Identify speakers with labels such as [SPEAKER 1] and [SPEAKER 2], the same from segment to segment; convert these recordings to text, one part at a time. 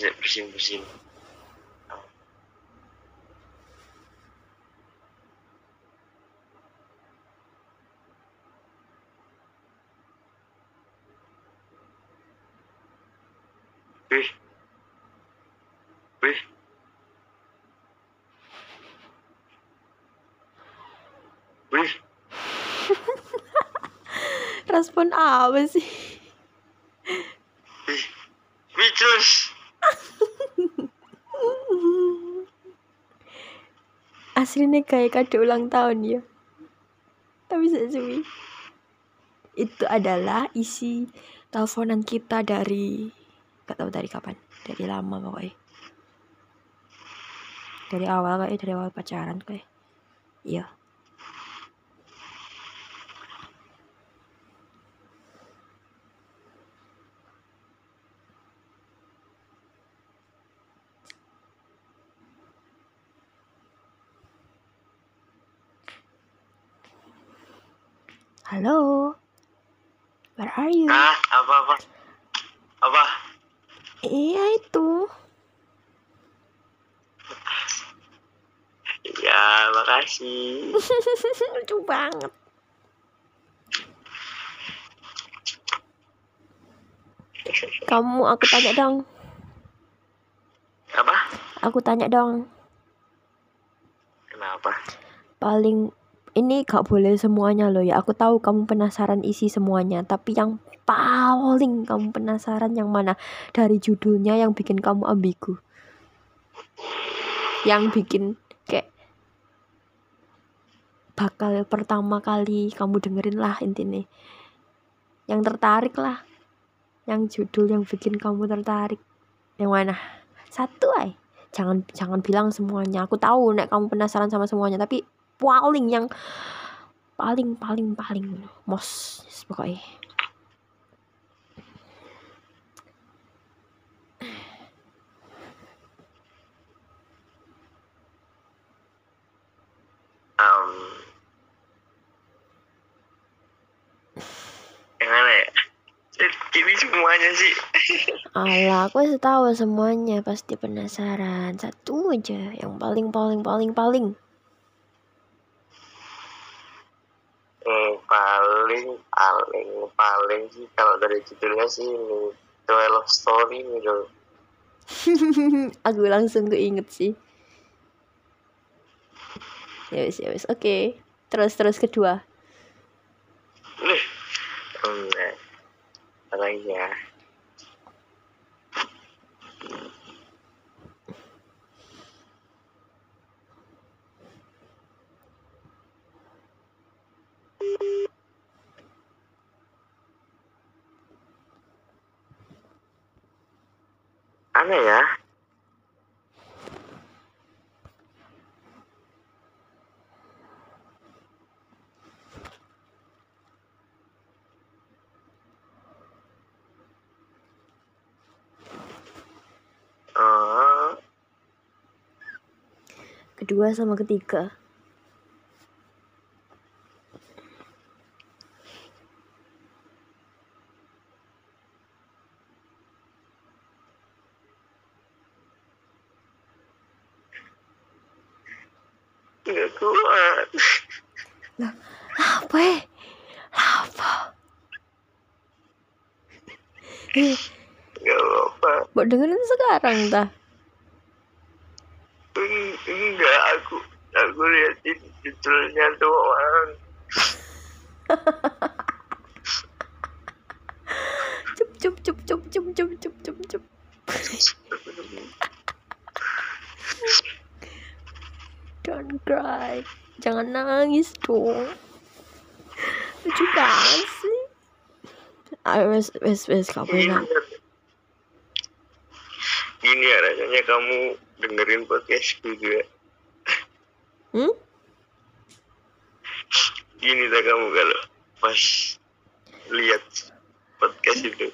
[SPEAKER 1] bisa bersin bersin Wih. Wih. Wih.
[SPEAKER 2] Respon apa sih?
[SPEAKER 1] Wih. Speechless.
[SPEAKER 2] Aslinya kayak kado ulang tahun ya. Tapi sesuai. Itu adalah isi teleponan kita dari gak tahu dari kapan. Dari lama pokoknya. Dari awal kayak dari awal pacaran kayak. Iya. Halo. Where are you?
[SPEAKER 1] Ah, apa apa? Apa?
[SPEAKER 2] Iya itu.
[SPEAKER 1] Ya, makasih.
[SPEAKER 2] Lucu banget. Kamu aku tanya dong.
[SPEAKER 1] Apa?
[SPEAKER 2] Aku tanya dong.
[SPEAKER 1] Kenapa?
[SPEAKER 2] Paling ini gak boleh semuanya loh ya. Aku tahu kamu penasaran isi semuanya, tapi yang paling kamu penasaran yang mana dari judulnya yang bikin kamu ambigu. Yang bikin kayak bakal pertama kali kamu dengerin lah intinya. Yang tertarik lah. Yang judul yang bikin kamu tertarik. Yang mana? Satu ay. Jangan jangan bilang semuanya. Aku tahu nek kamu penasaran sama semuanya, tapi paling yang paling paling paling mos pokoknya
[SPEAKER 1] Um, ya? Ini semuanya sih.
[SPEAKER 2] Alah, aku sudah tahu semuanya pasti penasaran. Satu aja yang paling paling paling paling.
[SPEAKER 1] Hmm, paling paling sih kalau dari judulnya sih ini Twelve Story gitu.
[SPEAKER 2] aku langsung keinget sih. Ya wis, ya wis. Oke. Terus terus kedua.
[SPEAKER 1] Nih, hmm, nah, apa lagi ya? Aneh ya?
[SPEAKER 2] Kedua sama ketiga.
[SPEAKER 1] Nggak kuat.
[SPEAKER 2] Apa? eh? Apa?
[SPEAKER 1] Nggak apa-apa.
[SPEAKER 2] Mbok dengerin sekarang dah.
[SPEAKER 1] Eng- Enggak, aku aku liatin judulnya doang.
[SPEAKER 2] Cup cup cup cup cup cup cup cup cup. Don't cry. Jangan nangis dong. Lucu banget sih. Ayo wes wes wes kamu
[SPEAKER 1] Gini, gini ya rasanya kamu dengerin podcast juga.
[SPEAKER 2] Hmm?
[SPEAKER 1] Gini tak kamu kalau pas lihat podcast itu.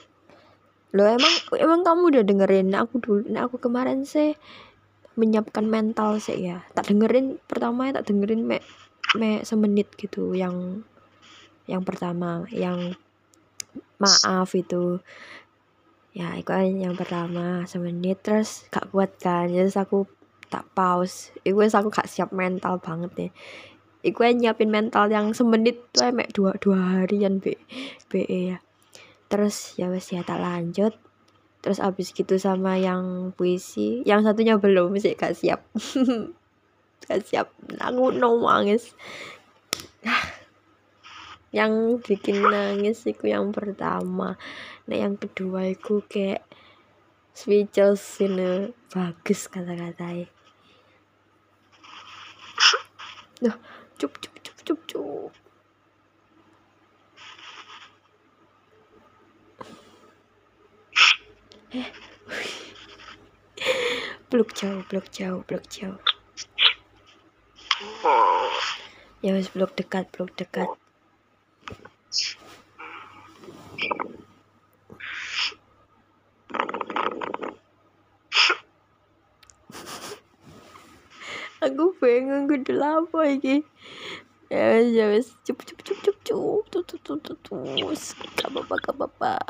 [SPEAKER 2] Lo emang emang kamu udah dengerin aku dulu. Nah, aku kemarin sih menyiapkan mental sih ya. Tak dengerin pertama ya tak dengerin me me semenit gitu yang yang pertama yang maaf itu ya itu yang pertama semenit terus gak kuat kan terus aku tak pause itu aku gak siap mental banget nih Iku nyiapin mental yang semenit tuh emek dua dua harian B BE ya. Terus ya wes ya tak lanjut. Terus abis gitu sama yang puisi, yang satunya belum sih gak siap. gak siap. Aku nangis. yang bikin nangis itu yang pertama. Nah yang kedua itu kayak speechless ini bagus kata-katanya. Nah, cup cup cup cup cup peluk jauh peluk jauh peluk jauh ya wes peluk dekat peluk dekat. Aku pengen gue apa iki. Ya wes ya wes cup cup cup cup cup. Tuh tuh tuh tuh tuh gak apa gak apa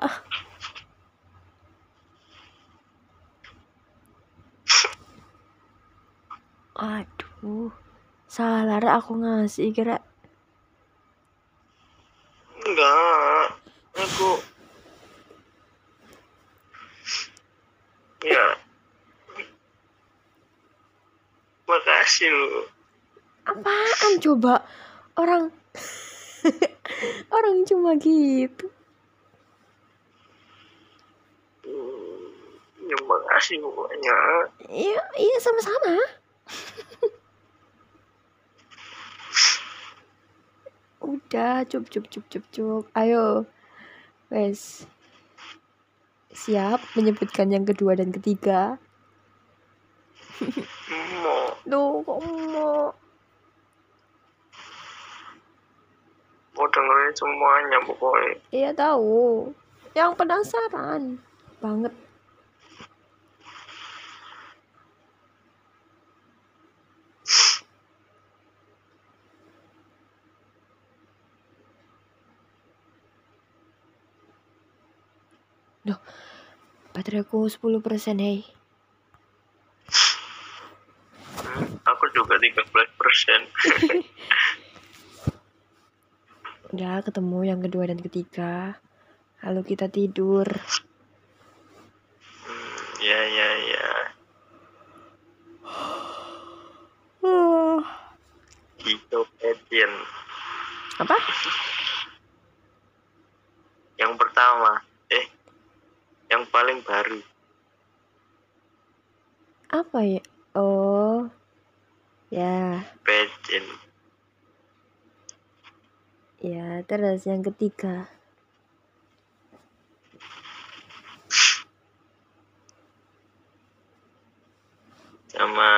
[SPEAKER 2] aduh salah aku ngasih kira.
[SPEAKER 1] Enggak aku ya. Makasih lu.
[SPEAKER 2] Apaan coba? Orang orang cuma gitu.
[SPEAKER 1] Ya makasih banyak
[SPEAKER 2] iya iya sama-sama udah cup cup cup cup cup. Ayo. Wes. Siap menyebutkan yang kedua dan ketiga.
[SPEAKER 1] Mau
[SPEAKER 2] Duh, kok mau
[SPEAKER 1] mau dengerin semuanya pokoknya.
[SPEAKER 2] Iya tahu. Yang penasaran. Banget. Duh, bateraiku 10% hei.
[SPEAKER 1] Hmm, aku juga 13 persen
[SPEAKER 2] Udah ketemu yang kedua dan ketiga. Lalu kita tidur.
[SPEAKER 1] hmm, ya ya ya hidup Etienne
[SPEAKER 2] Apa?
[SPEAKER 1] yang pertama eh yang paling baru
[SPEAKER 2] Apa ya? Oh. Ya,
[SPEAKER 1] Pecin
[SPEAKER 2] ya terus yang ketiga.
[SPEAKER 1] sama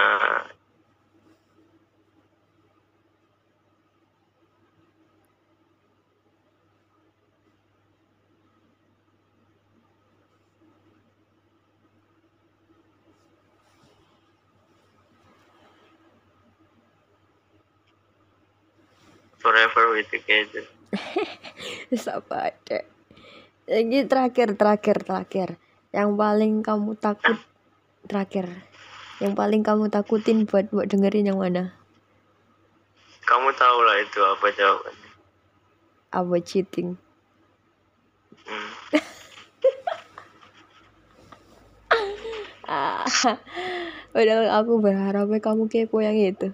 [SPEAKER 1] Forever with Together
[SPEAKER 2] Terus apa ada? Ini terakhir, terakhir, terakhir. Yang paling kamu takut terakhir. Yang paling kamu takutin buat buat dengerin yang mana?
[SPEAKER 1] kamu tahu lah itu apa jawabannya
[SPEAKER 2] Apa cheating?
[SPEAKER 1] hmm.
[SPEAKER 2] Ah, padahal aku berharapnya kamu kepo yang itu.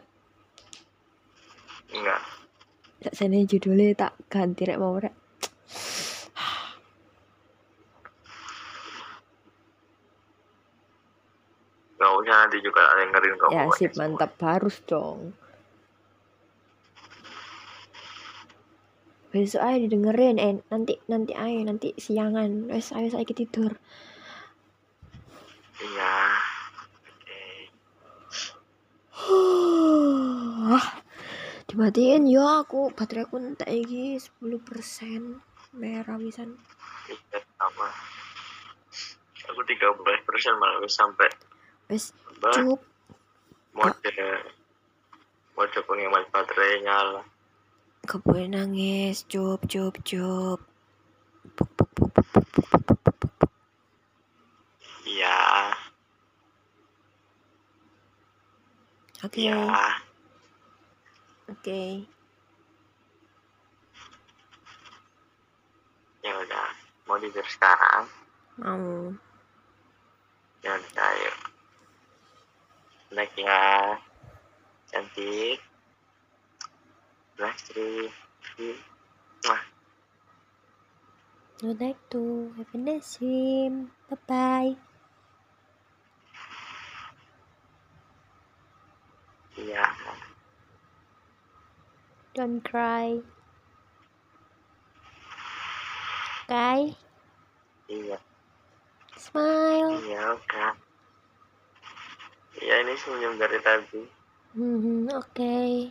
[SPEAKER 2] Tak sana judulnya tak ganti rek mau rek.
[SPEAKER 1] nggak usah nanti juga dengerin kok
[SPEAKER 2] Ya sip
[SPEAKER 1] semua.
[SPEAKER 2] mantap harus dong. Besok aja didengerin eh nanti nanti ayo nanti siangan wes ayo saya tidur dimatiin yo aku baterai aku entek iki 10% merah wisan
[SPEAKER 1] sama aku 13% malah wis sampai wis
[SPEAKER 2] cukup.
[SPEAKER 1] mode mode penghemat baterai nyala
[SPEAKER 2] gak nangis cup cup cup. Iya. Oke. Okay.
[SPEAKER 1] ya.
[SPEAKER 2] Oke.
[SPEAKER 1] ya udah mau tidur sekarang
[SPEAKER 2] Mau.
[SPEAKER 1] ya udah ayo Like ya cantik Lastri Wah,
[SPEAKER 2] Good night to have a nice dream. Bye bye.
[SPEAKER 1] iya
[SPEAKER 2] Don't cry. Okay.
[SPEAKER 1] iya
[SPEAKER 2] Smile.
[SPEAKER 1] iya oke iya ini senyum dari tadi
[SPEAKER 2] Hmm, oke.